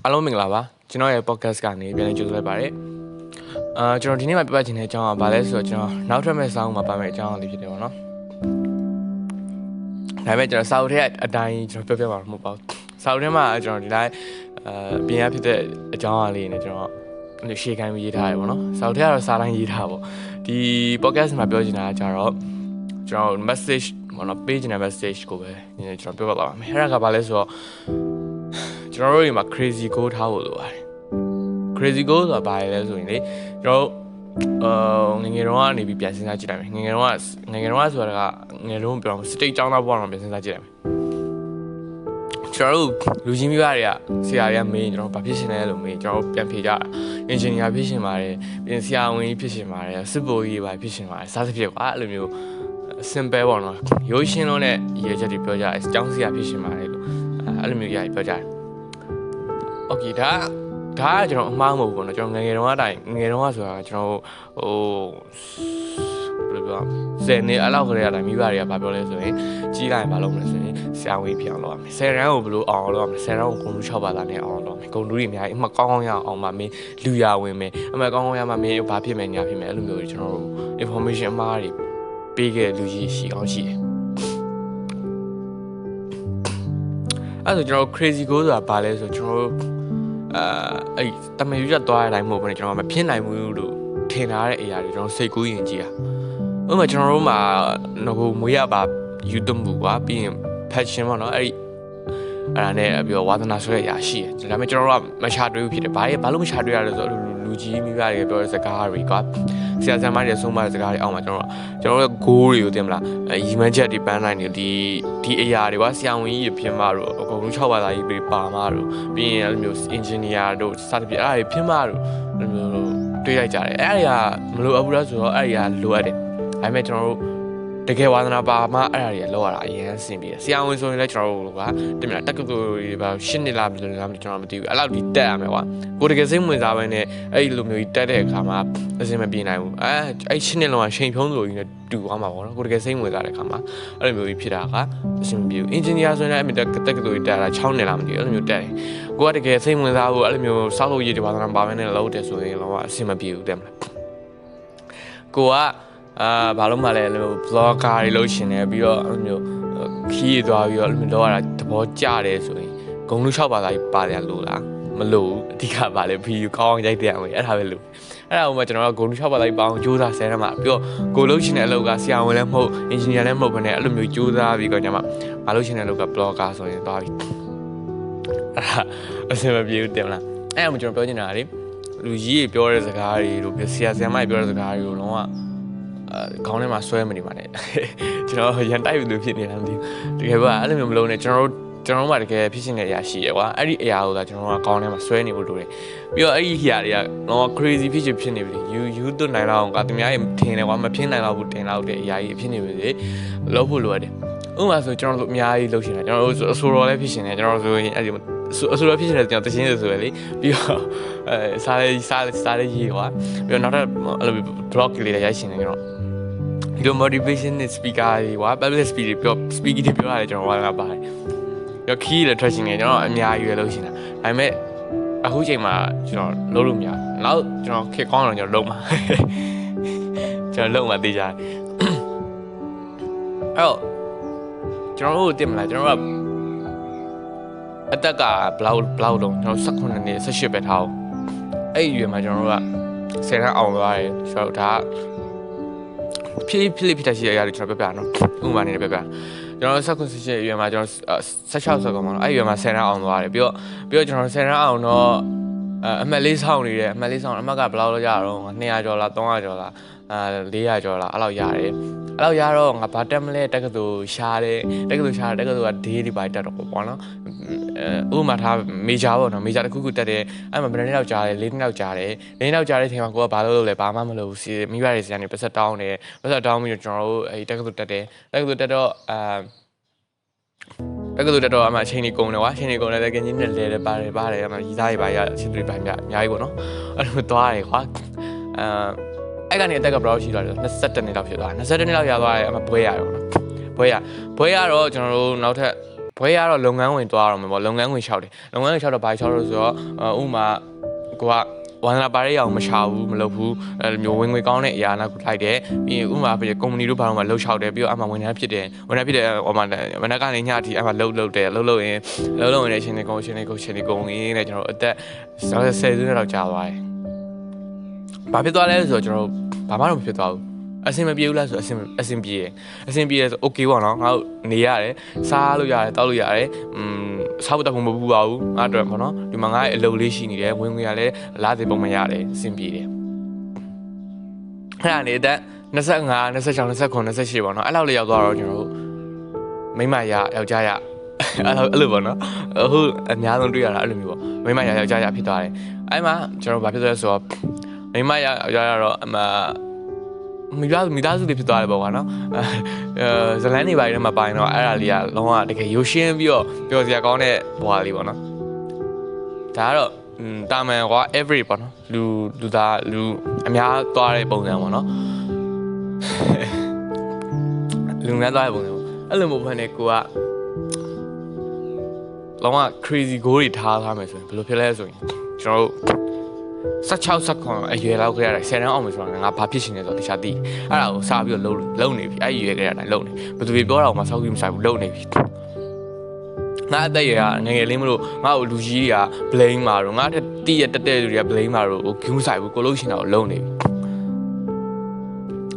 အားလုံးမင်္ဂလာပါကျွန်တော်ရဲ့ podcast ကနေပြန်လည်ကြိုဆိုလိုက်ပါတယ်အာကျွန်တော်ဒီနေ့မှပြပချင်တဲ့အကြောင်းကဘာလဲဆိုတော့ကျွန်တော်နောက်ထပ်မဲ့ဆောင်းမှာပါမယ့်အကြောင်းလေးဖြစ်တယ်ပေါ့နော်ဒါပေမဲ့ကျွန်တော်စာအုပ်ထဲအတိုင်းကျွန်တော်ပြောပြမှာမဟုတ်ပါဘူးစာအုပ်ထဲမှာကျွန်တော်ဒီတိုင်းအာပြင်ရဖြစ်တဲ့အကြောင်းအလေးနဲ့ကျွန်တော်ဒီရှေ့ကိုင်းပြီးရေးထားရပေါ့နော်စာအုပ်ထဲကတော့စာတိုင်းရေးထားပေါ့ဒီ podcast မှာပြောချင်တာကကြတော့ကျွန်တော် message ပေါ့နော် page နဲ့ message ကိုပဲနည်းနည်းကျွန်တော်ပြောပြပါမယ်အဲ့ဒါကဘာလဲဆိုတော့ ကျွန်တော်တို့ဒီမှာ crazy go ထားဖို့လိုပါတယ် crazy go ဆိုတာဘာလဲဆိုရင်လေကျွန်တော်အာငယ်ငယ်တော့ကနေပြီးပြန်စဉ်းစားကြည့်လိုက်မယ်ငယ်ငယ်တော့ငယ်ငယ်တော့ဆိုတာကငယ်တော့ပြောစတိတ်ចောင်းသားဘဝတော့ပြန်စဉ်းစားကြည့်လိုက်မယ်ကျွန်တော်တို့လူချင်းမိဘတွေကဆရာတွေကမေးကျွန်တော်ဘာဖြစ်ရှင်လဲလို့မေးကျွန်တော်ပြန်ဖြေကြတာအင်ဂျင်နီယာဖြစ်ရှင်ပါတယ်ပြင်ဆရာဝန်ကြီးဖြစ်ရှင်ပါတယ်စစ်ဗိုလ်ကြီးပါဖြစ်ရှင်ပါတယ်စားသဖြင့်ကွာအဲ့လိုမျိုး simple ပေါ့နော်ရိုးရှင်းလုံးနဲ့ရည်ချက်တွေပြောကြတယ်ကျောင်းဆရာဖြစ်ရှင်ပါတယ်လို့အဲ့လိုမျိုးရည်ပြောကြတယ် โอเคဒါဒါကကျွန်တော်အမှားမဟုတ်ဘူးပေါ့နော်ကျွန်တော်ငယ်ငယ်တုန်းကအတိုင်းငယ်တုန်းကဆိုတာကျွန်တော်ဟိုဘယ်လိုပြောဇယ်နေအလောက်ကလေးအတိုင်းမိဘတွေကဘာပြောလဲဆိုရင်ကြီးလိုက်ရင်ဘာလုပ်မလဲဆိုရင်ဆရာဝန်ပြောင်းလုပ်ရမယ်ဆယ်ရန်ကိုဘယ်လိုအောင်လုပ်ရမလဲဆယ်ရန်ကိုဂုံလူ6ပါးသားနဲ့အောင်လုပ်ရမယ်ဂုံလူတွေအများကြီးအမှကောင်းကောင်းရအောင်မမင်းလူရဝင်မယ်အမှကောင်းကောင်းရမှမင်းဘာဖြစ်မယ်ညာဖြစ်မယ်အဲ့လိုမျိုးကျွန်တော်တို့ information အမှားတွေပေးခဲ့လူကြီးရှိအောင်ရှိတယ်အဲ့ဒါဆိုကျွန်တော် crazy goal ဆိုတာဘာလဲဆိုကျွန်တော်တို့ အာအဲ့တမန်ယူရသွားတဲ့အတိုင်းမဟုတ်ဘူးねကျွန်တော်မဖြစ်နိုင်ဘူးလို့ထင်ထားတဲ့အရာတွေကျွန်တော်စိတ်ကူးရင်ကြည့်တာဥပမာကျွန်တော်တို့မှာငကိုမွေးရပါယူသွမှုကွာပြီးရင် passion ပေါ့နော်အဲ့ဒီအဲ့ဒါနဲ့ပြီးတော့ဝါသနာဆိုတဲ့အရာရှိတယ်ဒါပေမဲ့ကျွန်တော်တို့ကမရှာတွေ့ဘူးဖြစ်တယ်ဘာရဲ့ဘာလို့မရှာတွေ့ရလဲဆိုတော့ လူလူကြီးမိဘတွေပြောတဲ့စကားတွေကွာဆရာဆရာမတွေဆုံးမတဲ့စကားတွေအောက်မှာကျွန်တော်ကျွန်တော်တို့ goal တွေကိုတင်မလားအဲရီမန်းချက်တွေပန်းနိုင်တွေဒီဒီအရာတွေကွာဆရာဝန်ကြီးဖြစ်မှတော့အကုန်လုံး6ဘာသာကြီးပဲပါမှတော့ပြီးရင်အဲ့လိုမျိုး engineer တို့စသဖြင့်အဲ့ဒါတွေဖြစ်မှတော့အဲ့လိုမျိုးတွေးလိုက်ကြတယ်အဲ့ဒီကမလိုအပ်ဘူးလားဆိုတော့အဲ့ဒီကလိုအပ်တယ်ဒါပေမဲ့ကျွန်တော်တို့ တကယ်ဝါသနာပါမှအဲ့ဒါတွေလောက်ရတာအရင်အဆင်ပြေတယ်ဆရာဝန်ဆိုရင်လည်းကျွန်တော်တို့ကတင်မလားတက္ကသိုလ်တွေပါရှင်းနေလားဘယ်လိုလဲကျွန်တော်မသိဘူးအဲ့လောက်ဒီတက်ရမယ်ကွာကိုတကယ်စိတ်ဝင်စားပဲနဲ့အဲ့ဒီလိုမျိုးကြီးတက်တဲ့အခါမှာအဆင်မပြေနိုင်ဘူးအဲအဲ့ရှင်းနေလုံးကချိန်ဖြုံးလိုကြီးနဲ့တူသွားမှာပေါ့နော်ကိုတကယ်စိတ်ဝင်စားတဲ့အခါမှာအဲ့လိုမျိုးကြီးဖြစ်တာကအဆင်မပြေဘူးအင်ဂျင်နီယာဆိုရင်လည်းအဲ့တက္ကသိုလ်ကြီးတက်တာ6နှစ်လားမသိဘူးအဲ့လိုမျိုးတက်တယ်ကိုကတကယ်စိတ်ဝင်စားဖို့အဲ့လိုမျိုးစောက်လို့ရည်တွေပါသနာပါပဲနဲ့လောက်တယ်ဆိုရင်တော့အဆင်မပြေဘူးတဲ့မလားကိုက အာဘာလို့မှလဲအဲ့လို blogger တွေလုပ်ရှင်တယ်ပြီးတော့အဲ့လိုမျိုးခီးသွားပြီးတော့အဲ့လိုမျိုးလောက်ရတာသဘောကျတယ်ဆိုရင်ဂုံလူ၆ပါးသားကြီးပါတယ်လို့လားမလို့အဓိကပါလေဗီဒီယိုကောင်းအောင်ရိုက်တဲ့အောင်အဲ့ဒါပဲလို့အဲ့ဒါကမှကျွန်တော်ကဂုံလူ၆ပါးသားကြီးပေါအောင်စူးစမ်းဆဲရမှာပြီးတော့ကိုလုပ်ရှင်တဲ့အလုပ်ကဆရာဝန်လည်းမဟုတ်အင်ဂျင်နီယာလည်းမဟုတ်ဘဲနဲ့အဲ့လိုမျိုးစူးစမ်းပြီးတော့ညမှာမလုပ်ရှင်တဲ့အလုပ်က blogger ဆိုရင်သွားပြီးအဲ့ဒါအဆင်မပြေဘူးတင်မလားအဲ့ဒါမှကျွန်တော်ပြောချင်တာလေလူကြီးတွေပြောတဲ့စကားတွေတို့ဆရာဆရာမတွေပြောတဲ့စကားတွေကိုတော့အဲ ခေါင်းထဲမှာဆွဲမနေပါနဲ့ကျွန်တော်ရန်တိုက်ပြီးလို့ဖြစ်နေတာမသိဘူးတကယ်ပါအဲ့လိုမျိုးမလုပ်နဲ့ကျွန်တော်တို့ကျွန်တော်တို့မှတကယ်ဖြစ်ရှင်တဲ့အရာရှိရကွာအဲ့ဒီအရာကိုသာကျွန်တော်တို့ကခေါင်းထဲမှာဆွဲနေဖို့လိုတယ်ပြီးတော့အဲ့ဒီအရာတွေကတော့ crazy ဖြစ်ချင်ဖြစ်နေပြီယူယူသွနိုင်လောက်အောင်ကသူများရေထင်တယ်ကွာမဖြစ်နိုင်လောက်ဘူးတင်လောက်တဲ့အရာကြီးဖြစ်နေပြီလေလုပ်ဖို့လိုရတယ်ဥပမာဆိုကျွန်တော်တို့အများကြီးလုပ်ရှင်တယ်ကျွန်တော်တို့အဆိုတော်လည်းဖြစ်ရှင်တယ်ကျွန်တော်တို့ဆိုရင်အဲ့ဒီအဆိုတော်ဖြစ်ရှင်တယ်ကျွန်တော်တခြင်းဆိုရလေပြီးတော့အဲစားလေးစားစားလေးရေးကွာပြီးတော့နောက်ထပ်အဲ့လို blog လေးရိုက်ရှင်တယ်ကျွန်တော် ဒီလို motivation speaker တွေကွာ public speaker တွေပြော speaker တွေပြောရတယ်ကျွန်တော်ကပါတယ်ပြီးတော့ key လည်းထွက်ရှင်နေကျွန်တော်အများကြီးပဲလုပ်ရှင်တာဒါပေမဲ့အခုချိန်မှာကျွန်တော်လုပ်လို့မရဘူးနောက်ကျွန်တော်ခက်ကောင်းတော့ကျွန်တော်လုပ်မှာကျွန်တော်လုပ်မှာသိကြတယ်အဲ့တော့ကျွန်တော်တို့တင်မလားကျွန်တော်တို့ကအသက်ကဘလောက်ဘလောက်လုံးကျွန်တော်18နှစ်18ပဲထားအောင်အဲ့ဒီရွယ်မှာကျွန်တော်တို့က10တန်းအောင်သွားတယ်ကျွန်တော်တို့ဒါ ဖြည်းဖြည်းဖြည်းရှိရရတယ်ကျွန်တော်ပြောပြနော်ဥပမာနေပြပြကျွန်တော်ဆက်ခွန်ဆစ်ရွယ်မှာကျွန်တော်16ဆက်ကောင်ပါတော့အဲ့ရွယ်မှာ10တန်းအောင်သွားတယ်ပြီးတော့ပြီးတော့ကျွန်တော်10တန်းအောင်တော့ အမှတ်လေးဆောင်နေတယ်အမှတ်လေးဆောင်အမှတ်ကဘယ်လောက်လောက်ရတော့200ကျော်လား300ကျော်လားအဲ400ကျော်လားအဲ့လောက်ရတယ်အဲ့လောက်ရတော့ငါဘာတက်မလဲတက္ကသိုလ်ရှားတယ်တက္ကသိုလ်ရှားတယ်တက္ကသိုလ်ကဒေးဒီပိုင်တက်တော့ပေါ့နော်အဲဥပမာထားမေဂျာပေါ့နော်မေဂျာတစ်ခုခုတက်တယ်အဲ့မှာဘယ်နှစ်ယောက်ကြားတယ်၄နှစ်ယောက်ကြားတယ်၄နှစ်ယောက်ကြားတဲ့ချိန်မှာကိုကဘာလို့လုပ်လဲဘာမှမလုပ်ဘူးစီမိဘတွေစီကနေပတ်ဆက်တောင်းတယ်ပတ်ဆက်တောင်းပြီးတော့ကျွန်တော်တို့အဲတက္ကသိုလ်တက်တယ်တက္ကသိုလ်တက်တော့အဲ တက္ကသိုလ်တက်တော့အမှအချိန်ကြီးကုန်တယ်ကွာအချိန်ကြီးကုန်တယ်တကယ်ကြီးနဲ့လဲတယ်ပါတယ်ပါတယ်အမှရီးသားတွေပါရအချင်းတွေပါအများကြီးပေါ့နော်အဲ့လိုသွားတယ်ကွာအဲအဲ့ကနေအသက်ကဘယ်လောက်ရှိသွားလဲ22နှစ်လောက်ဖြစ်သွားတယ်22နှစ်လောက်ရသွားတယ်အမှဘွဲရတော့နော်ဘွဲရဘွဲရတော့ကျွန်တော်တို့နောက်ထပ်ဘွဲကတော့လုပ်ငန်းဝင်သွားတော့မှာပေါ့လုပ်ငန်းဝင်လျှောက်တယ်လုပ်ငန်းဝင်လျှောက်တော့ဘာလျှောက်လို့ဆိုတော့ဥမာကိုက ဝန္ဒနာပါရဲအောင်မရှာဘူးမလုပ်ဘူးအဲလိုမျိုးဝင်ငွေကောင်းတဲ့အရာနာကိုလိုက်တယ်ပြီးရင်ဥမာပြကုမ္ပဏီတို့ဘာလို့မှလှုပ်လျှောက်တယ်ပြီးတော့အမှဝန်ထမ်းဖြစ်တယ်ဝန်ထမ်းဖြစ်တယ်ဟိုမှာဝန်ထမ်းကနေညအထိအမှလှုပ်လှုပ်တယ်လှုပ်လှုပ်ရင်လှုပ်လှုပ်ရင်ရှင်နေကုန်ရှင်နေကုန်ရှင်နေကုန်ရင်းနဲ့ကျွန်တော်အသက်ဆယ်ဆယ်စုနှစ်လောက်ကြာသွားတယ်ဘာဖြစ်သွားလဲဆိုတော့ကျွန်တော်ဘာမှတော့မဖြစ်သွားဘူး အဆင်မပြေဘူးလားဆိုအဆင်အဆင်ပြေတယ်အဆင်ပြေတယ်ဆို okay ပေါ့နော်ငါတို့နေရတယ်စားလို့ရတယ်တောက်လို့ရတယ်อืมစားဖို့တောက်ဖို့မပူပါဘူးငါတို့ပေါ့နော်ဒီမှာငါရဲ့အလုပ်လေးရှိနေတယ်ဝင်ငွေရလဲလားစီပုံမရတယ်အဆင်ပြေတယ်အဲ့ဒါနေတက်25 26 29 28ပေါ့နော်အဲ့လောက်လေးရောက်သွားတော့ကျွန်တော်တို့မိမရယောက်ျားရအဲ့လိုအဲ့လိုပေါ့နော်အခုအများဆုံးတွေ့ရတာအဲ့လိုမျိုးပေါ့မိမရယောက်ျားရဖြစ်သွားတယ်အဲ့မှာကျွန်တော်ဘာဖြစ်သွားလဲဆိုတော့မိမရယောက်ျားရတော့အမ မိသားစုမိသားစုတွေဖြစ်သွားတယ်ပေါ့ကွာနော်အဲဇလန်းနေပါရီထဲမှာပိုင်တော့အဲ့ဒါလေးကလုံးဝတကယ်ရိုးရှင်းပြီးတော့ပြောစရာကောင်းတဲ့ဘွားလေးပေါ့နော်ဒါကတော့อืมတာမန်ကွာ every ပေါ့နော်လူလူသားလူအများသွားတဲ့ပုံစံပေါ့နော်လူများသွားတဲ့ပုံစံပေါ့အဲ့လိုမျိုးဖန်နေကိုကလုံးဝ crazy goal တွေထားထားမယ်ဆိုရင်ဘယ်လိုဖြစ်လဲဆိုရင်ကျွန်တော်တို့ 16 second အရွယ်လောက်ကလေးရတယ်ဆယ်တန်းအောင်မယ်ဆိုတော့ငါဘာဖြစ်ရှင်လဲဆိုတော့တခြားသိအဲ့ဒါကိုစပြီးတော့လုံးလုံးနေပြီအဲ့ရွယ်ကလေးရတိုင်းလုံးနေဘယ်သူပြောတာကိုမဆောက်ကြည့်မဆိုင်ဘူးလုံးနေပြီငါအသက်ရကငငယ်လေးမလို့ငါ့ကိုလူကြီးတွေက blame မှာတော့ငါတက်တိရတက်တဲ့လူတွေက blame မှာတော့ဂူးဆိုင်ဘူးကိုလို့ရှင်တော့လုံးနေပြီ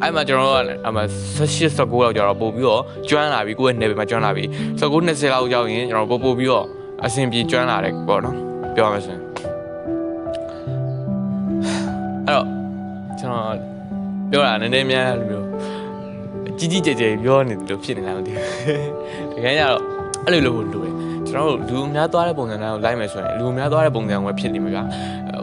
အဲ့မှာကျွန်တော်တို့ကအမ16 19လောက်ကျတော့ပို့ပြီးတော့ကျွမ်းလာပြီကိုယ့်ရဲ့ level မှာကျွမ်းလာပြီ19 20လောက်ရောက်ရင်ကျွန်တော်ပို့ပို့ပြီးတော့အဆင်ပြေကျွမ်းလာတယ်ပေါ့နော်ပြောရမယ်ဆိုရင် အဲ့တော့ကျွန်တော်ပြောတာနည်းနည်းများလိုမျိုးကြီးကြီးကျယ်ကျယ်ပြောနေတယ်လို့ဖြစ်နေလားမသိဘူးတကယ်ကြတော့အဲ့လိုလို့လိုတယ်ကျွန်တော်တို့လူအများသွားတဲ့ပုံစံတွေကိုလိုက်မယ်ဆိုရင်လူအများသွားတဲ့ပုံစံကိုဖြစ်နေမှာဗျာ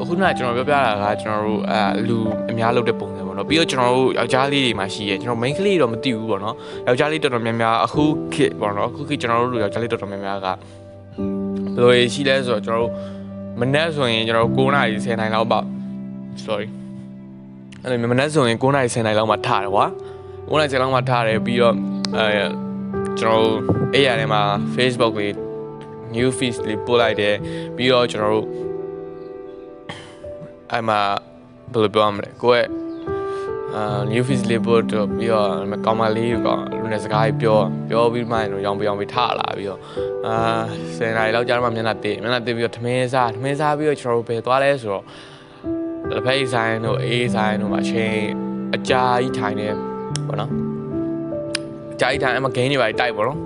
အခုနကကျွန်တော်ပြောပြတာကကျွန်တော်တို့အဲလူအများလုပ်တဲ့ပုံစံပေါ့နော်ပြီးတော့ကျွန်တော်တို့ယောက်ျားလေးတွေမှာရှိရဲကျွန်တော် main ကလေးတော့မသိဘူးပေါ့နော်ယောက်ျားလေးတော်တော်များများအခုခေတ်ပေါ့နော်အခုခေတ်ကျွန်တော်တို့လူယောက်ျားလေးတော်တော်များများကဘယ်လိုရှိလဲဆိုတော့ကျွန်တော်တို့မနေ့ဆိုရင်ကျွန်တော်တို့9နာရီ10နာရီလောက်ပေါ့ sorry အဲ့လိုမနေ့ဆိုရင်9နာရီ10နာရီလောက်မှထားတယ်ကွာ9နာရီ10လောက်မှထားတယ်ပြီးတော့အဲကျွန်တော်တို့အဲ့ရထဲမှာ Facebook ကို new feed လေးပို့လိုက်တယ်ပြီးတော့ကျွန်တော်တို့အဲ့မှာဘယ်လိုပြောရမလဲကိုယ့်ရဲ့အာ new feed လေးပို့တော့ပြီးတော့ကောင်မလေးကလူနဲ့စကားပြောပြောပြီးမှတော့ရောင်ပြောင်ပြီးထလာပြီးတော့အာ10နာရီလောက်ကြာတော့မှမျက်နှာတည်မျက်နှာတည်ပြီးတော့ထမင်းစားထမင်းစားပြီးတော့ကျွန်တော်တို့ဘယ်သွားလဲဆိုတော့ လက်ဖက်ဆိုင်တို့အေးဆိုင်တို့မှာအချိန်အကြာကြီးထိုင်နေပေါ့နော်အကြာကြီးထိုင်အမဂိမ်းတွေပါတိုက်ပေါ့နော်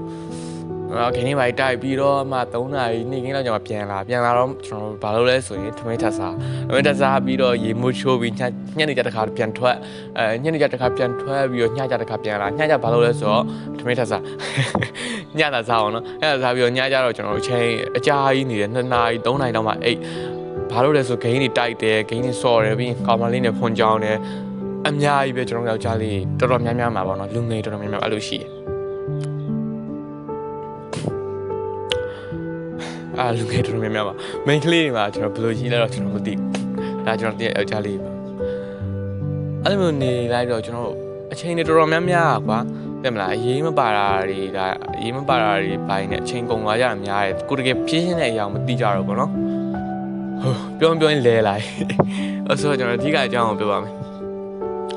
အော်ခင်းနေပါတိုက်ပြီးတော့မှ3နာရီနေ့ခင်းလောက်ကျမှပြန်လာပြန်လာတော့ကျွန်တော်ဘာလုပ်လဲဆိုရင်ထမင်းထပ်စားထမင်းထပ်စားပြီးတော့ရေမိုးချိုးပြီးညညနေကြတစ်ခါပြန်ထွက်အဲညနေကြတစ်ခါပြန်ထွက်ပြီးတော့ညကြတစ်ခါပြန်လာညကြဘာလုပ်လဲဆိုတော့ထမင်းထပ်စားညတာစားအောင်နော်အဲ့ဒါစားပြီးတော့ညကြတော့ကျွန်တော်ချိန်အကြာကြီးနေတယ်2နာရီ3နာရီတော့မှအိတ် ဘာလို့လဲဆိုဂိမ်းတွေတိုက်တယ်ဂိမ်းတွေစော်တယ်ပြီးကောင်မလေးနဲ့ဖွန်ကြောင်းတယ်အများကြီးပဲကျွန်တော်ယောက်ျားလေးတော်တော်များများမှာပေါ့နော်လူငယ်တော်တော်များများအဲ့လိုရှိတယ်အာလူငယ်တော်တော်များများပါ main ကလေးတွေမှာကျွန်တော်ဘယ်လိုရှိလဲတော့ကျွန်တော်မသိဘူးဒါကျွန်တော်တည့်ယောက်ျားလေးပါအဲ့လိုမျိုးနေလိုက်တော့ကျွန်တော်အချိန်တွေတော်တော်များများကွာတဲ့မလားအရေးမပါတာတွေဒါအရေးမပါတာတွေဘိုင်းနဲ့အချိန်ကုန်သွားကြတာများတယ်ကိုတကယ်ပြင်းရှင်းတဲ့အရာကိုမသိကြတော့ဘောနော် ဟိုပြောပြောရင်လဲလိုက်အဲ့ဆိုကျွန်တော်အဓိကအကြောင်းကိုပြောပါမယ်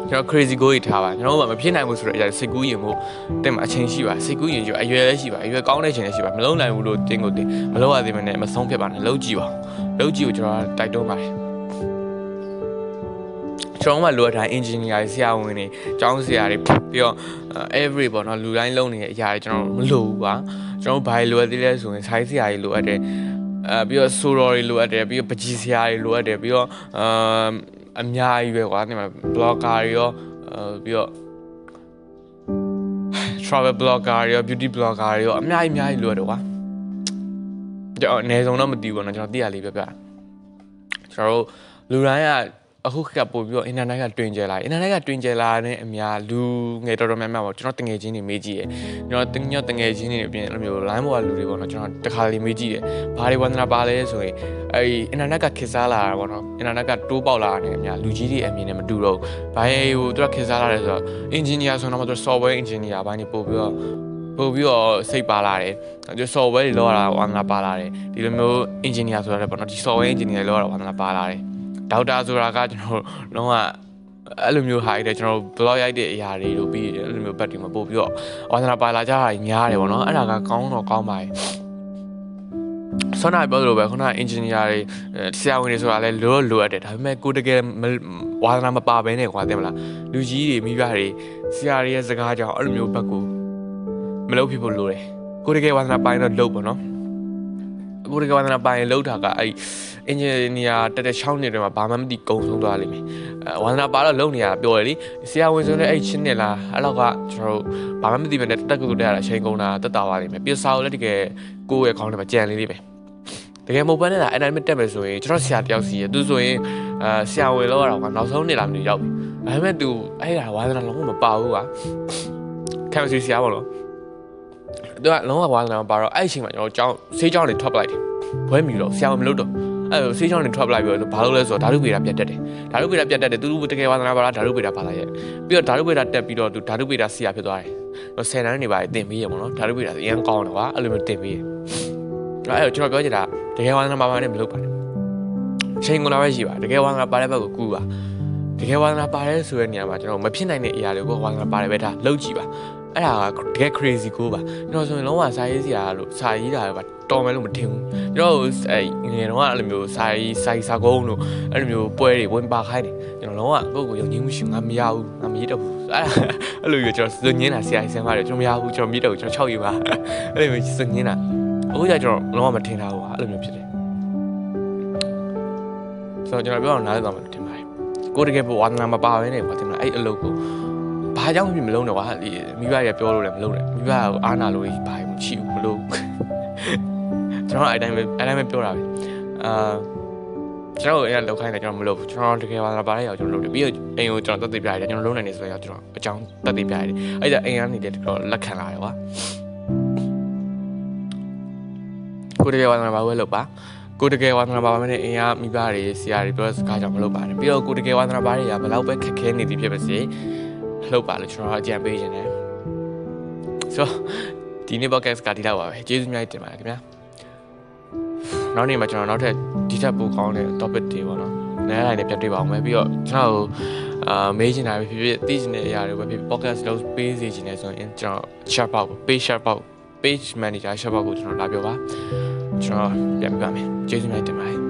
ကျွန်တော် crazy goal ကြီးထားပါကျွန်တော်တို့ကမဖြစ်နိုင်ဘူးဆိုတော့အရာစိတ်ကူးရင်မို့တင်မှာအချိန်ရှိပါစိတ်ကူးရင်ကျအရွယ်လည်းရှိပါအရွယ်ကောင်းတဲ့ချိန်လည်းရှိပါမလုံးနိုင်ဘူးလို့တင်းကိုတင်းမလုံးရသေးမနဲ့မဆုံးဖြစ်ပါနဲ့လုံးကြည့်ပါလုံးကြည့်ကိုကျွန်တော်တိုက်တွန်းပါတယ်ကျွန်တော်မှလိုအပ်တာ engineer ဆရာဝန်တွေကျောင်းဆရာတွေပြီးတော့ every ပေါ့နော်လူတိုင်းလုံးနေတဲ့အရာတွေကျွန်တော်မလိုဘူးပါကျွန်တော်ဘာလိုအပ်သေးလဲဆိုရင် size ဆရာတွေလိုအပ်တယ် အဲပြီးတော့ဆိုတော်တွေလိုအပ်တယ်ပြီးတော့ပကြီးဆရာတွေလိုအပ်တယ်ပြီးတော့အာအများကြီးပဲကွာဒီမှာ blogger တွေရောအဲပြီးတော့ travel blogger တွေရော beauty blogger တွေရောအများကြီးအများကြီးလိုရတယ်ကွာကျွန်တော်အနည်းဆုံးတော့မသိဘူးပေါ့နော်ကျွန်တော်သိရလေးပြပြကျွန်တော်တို့လူတိုင်းက အခုခက်ပို့ပြီးတော့ internet ကတွင်ကျလာ internet ကတွင်ကျလာတဲ့အများလူငယ်တော်တော်များများပေါ့ကျွန်တော်တငယ်ချင်းတွေမေးကြည့်တယ်ကျွန်တော်တင်ညော့တငယ်ချင်းတွေအပြင်အဲ့လိုမျိုး line ပေါ်ကလူတွေပေါ့နော်ကျွန်တော်တခါလေးမေးကြည့်တယ်ဘာတွေဝန္ဒနာပါလဲဆိုရင်အဲ့ဒီ internet ကခေတ်စားလာတာပေါ့နော် internet ကတိုးပေါက်လာတဲ့အများလူကြီးတွေအမြင်နဲ့မတူတော့ဘူးဘာဟိုသူကခေတ်စားလာတယ်ဆိုတော့ engineer ဆိုတော့မသူ software engineer ဘိုင်းနေပို့ပြီးတော့ပို့ပြီးတော့စိတ်ပါလာတယ်ဒီ software တွေလောက်ရတာဝါသနာပါလာတယ်ဒီလိုမျိုး engineer ဆိုတာလည်းပေါ့နော်ဒီ software engineer လောက်ရတာဝါသနာပါလာတယ် ဒေါက်တာဆိုတာကကျွန်တော်လုံးဝအဲ့လိုမျိုးဟာတွေကျွန်တော် blog ရိုက်တဲ့အရာတွေတို့ပြီးအဲ့လိုမျိုးဘက်တွေမှာပို့ပြီးတော့ဝါသနာပါလာကြတာများတယ်ပေါ့နော်အဲ့ဒါကကောင်းတော့ကောင်းပါတယ်ဆွမ်းနာပြောလို့ပဲခုန engineer တွေဆရာဝန်တွေဆိုတာလည်းလိုလိုအပ်တယ်ဒါပေမဲ့ကိုတကယ်ဝါသနာမပါဘဲနဲ့ကွာသိမလားလူကြီးတွေမိဘတွေဆရာတွေရဲ့စကားကြောင့်အဲ့လိုမျိုးဘက်ကိုမလုပ်ဖြစ်ဖို့လိုတယ်ကိုတကယ်ဝါသနာပိုင်းတော့လုပ်ပေါ့နော် ကိုတကယ်ဝါသနာပိုင်းလောက်တာကအဲ့အင်ဂျင်နီယာတက်တဲ့6နှစ်တွေမှာဘာမှမသိကုံဆုံးသွားလိမ့်မယ်အဲဝါသနာပါတော့လုံနေရတာပြောရလေဆရာဝန်ဆိုလည်းအဲ့ချင်းနေလားအဲ့လောက်ကကျွန်တော်တို့ဘာမှမသိဘဲနဲ့တက်ကုတ်တက်ရတာချိန်ကုန်တာတက်တာပါလိမ့်မယ်ပြစာကိုလည်းတကယ်ကိုယ့်ရဲ့ခေါင်းထဲမှာကြံလေးလေးပဲတကယ်မဟုတ်ဘဲနဲ့လားအဲ့တိုင်းမတက်မယ်ဆိုရင်ကျွန်တော်ဆရာတယောက်စီရသူဆိုရင်အာဆရာဝန်လောက်ရတော့ကနောက်ဆုံးနေလာမလို့ရောက်ပြီဒါပေမဲ့ तू အဲ့ဒါဝါသနာလုံးဝမပါဘူးကွာကင်မစထရီဆရာပေါ့နော် သူကလုံးဝဝါသနာမပါတော့အဲ့အချိန်မှာကျွန်တော်ကျောင်းဆေးကျောင်းတွေထွက်ပလိုက်တယ်ဘွဲမြူတော့ဆရာဝန်မလုပ်တော့အဲ့ဆေးကျောင်းတွေထွက်ပလိုက်ပြီးတော့ဘာလို့လဲဆိုတော့ဓာတုပေတာပြတ်တက်တယ်ဓာတုပေတာပြတ်တက်တယ်သူတို့တကယ်ဝါသနာပါလားဓာတုပေတာပါလာရဲ့ပြီးတော့ဓာတုပေတာတက်ပြီးတော့သူဓာတုပေတာဆရာဖြစ်သွားတယ်တော့ဆယ်တန်းနေပါတင်ပြီးရပေါ့နော်ဓာတုပေတာအရင်ကောင်းတယ်ကွာအဲ့လိုမျိုးတင်ပြီးရအဲ့တော့ကျွန်တော်ပြောချင်တာတကယ်ဝါသနာပါပါနဲ့မလုပ်ပါနဲ့ချိန်ကုန်လာပဲရှိပါတကယ်ဝါသနာပါတဲ့ဘက်ကိုကူပါတကယ်ဝါသနာပါတယ်ဆိုတဲ့နေရာမှာကျွန်တော်မဖြစ်နိုင်တဲ့အရာတွေကိုဝါသနာပါတယ်ပဲဒါလုပ်ကြည့်ပါ အဲ့ဒါကတကယ် crazy ကိုပါကျွန်တော်ဆိုရင်လုံးဝစာရေးစရာလို့စာရေးတာပဲတော်မယ်လို့မထင်ဘူးကျွန်တော်အဲငယ်တော့အဲ့လိုမျိုးစာရေးစာရေးစာကုန်းလို့အဲ့လိုမျိုးပွဲတွေဝင်ပါခိုင်းတယ်ကျွန်တော်လုံးဝကိုယ့်ကိုယုံကြည်မှုရှိငါမရဘူးငါမရတော့ဘူးအဲ့အဲ့လိုမျိုးကျွန်တော်စွညင်းတာဆရာကြီးဆရာမတွေကျွန်တော်မရဘူးကျွန်တော်မရတော့ဘူးကျွန်တော်6ယူပါအဲ့လိုမျိုးစွညင်းတာအခုကျကျွန်တော်လုံးဝမထင်တာဘူးအဲ့လိုမျိုးဖြစ်တယ်ဆိုတော့ကျွန်တော်ပြောအောင်နားလည်သွားမှထင်ပါတယ်ကိုတကယ်ပေါ်ဝါသနာမပါဘဲနဲ့ဘာတင်မလားအဲ့အလုပ်ကို ဘာကြောင့်ဖြစ်မလုံးတော့ကွာမိဘတွေကပြောလို့လည်းမလုံးနဲ့မိဘကအားနာလို့ဘာမှမရှိဘူးမလို့ကျွန်တော်အဲ့တိုင်းပဲအဲ့တိုင်းပဲပြောတာပဲအာကျွန်တော်အဲ့လောက်ခိုင်းတယ်ကျွန်တော်မလုပ်ဘူးကျွန်တော်တကယ်ပါလာပါတဲ့ရောက်ကျွန်တော်လုပ်တယ်ပြီးတော့အိမ်ကိုကျွန်တော်တက်သေးပြရတယ်ကျွန်တော်လုံးနိုင်နေဆိုရင်ကျွန်တော်အကြောင်းတက်သေးပြရတယ်အဲ့ဒါအိမ်ကနေလည်းတော့လက်ခံလာတယ်ကွာကိုတကယ်ပါလာပါဝဲလုပ်ပါကိုတကယ်ဝါသနာပါပါနဲ့အင်အားမိဘတွေဆရာတွေပြောတဲ့စကားကြောင့်မလုပ်ပါနဲ့ပြီးတော့ကိုတကယ်ဝါသနာပါတွေကဘယ်လောက်ပဲခက်ခဲနေသည်ဖြစ်ပါစေ လှုပ်ပါလို့ကျွန်တော်အကြံပေးခြင်းတယ်ဆိုဒီနေ့ podcast ကဒီလောက်ပါပဲကျေးဇူးများတင်ပါတယ်ခင်ဗျာနောက်နေ့မှာကျွန်တော်နောက်ထပ်ဒီထက်ပိုကောင်းတဲ့ topic တွေပေါ့နော်နားလိုက်နဲ့ပြတ်တွေ့ပါအောင်မယ်ပြီးတော့ကျွန်တော်အာမေးချင်တာပဲဖြစ်ဖြစ်သိချင်တဲ့အရာတွေပဲဖြစ်ဖြစ် podcast လုပ်ပေးစီချင်တယ်ဆိုရင်ကျွန်တော် share ပေါက် page share ပေါက် page manager share ပေါက်ကိုကျွန်တော်လာပြောပါကျွန်တော်ပြန်ပြပါမယ်ကျေးဇူးများတင်ပါတယ်